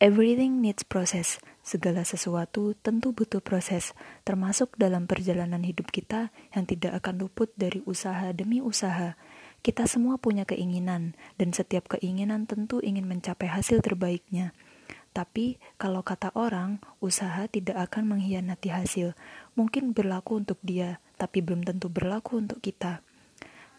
Everything needs process. Segala sesuatu tentu butuh proses, termasuk dalam perjalanan hidup kita yang tidak akan luput dari usaha demi usaha. Kita semua punya keinginan, dan setiap keinginan tentu ingin mencapai hasil terbaiknya. Tapi, kalau kata orang, usaha tidak akan mengkhianati hasil. Mungkin berlaku untuk dia, tapi belum tentu berlaku untuk kita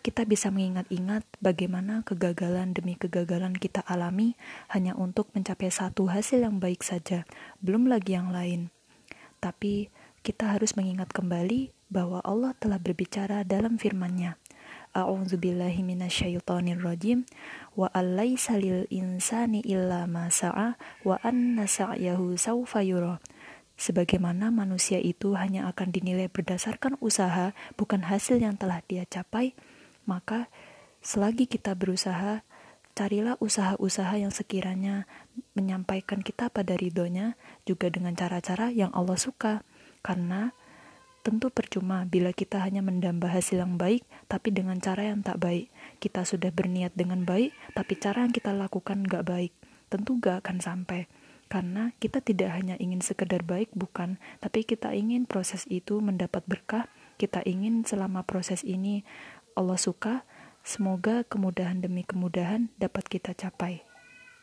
kita bisa mengingat-ingat bagaimana kegagalan demi kegagalan kita alami hanya untuk mencapai satu hasil yang baik saja, belum lagi yang lain. Tapi kita harus mengingat kembali bahwa Allah telah berbicara dalam firman-Nya. A'udzubillahi wa alaysa lil insani illa ma sa'a wa anna sa'yahu sawfa. Sebagaimana manusia itu hanya akan dinilai berdasarkan usaha, bukan hasil yang telah dia capai, maka selagi kita berusaha, carilah usaha-usaha yang sekiranya menyampaikan kita pada ridhonya juga dengan cara-cara yang Allah suka. Karena tentu percuma bila kita hanya mendamba hasil yang baik tapi dengan cara yang tak baik. Kita sudah berniat dengan baik tapi cara yang kita lakukan gak baik. Tentu gak akan sampai. Karena kita tidak hanya ingin sekedar baik bukan, tapi kita ingin proses itu mendapat berkah, kita ingin selama proses ini Allah suka, semoga kemudahan demi kemudahan dapat kita capai.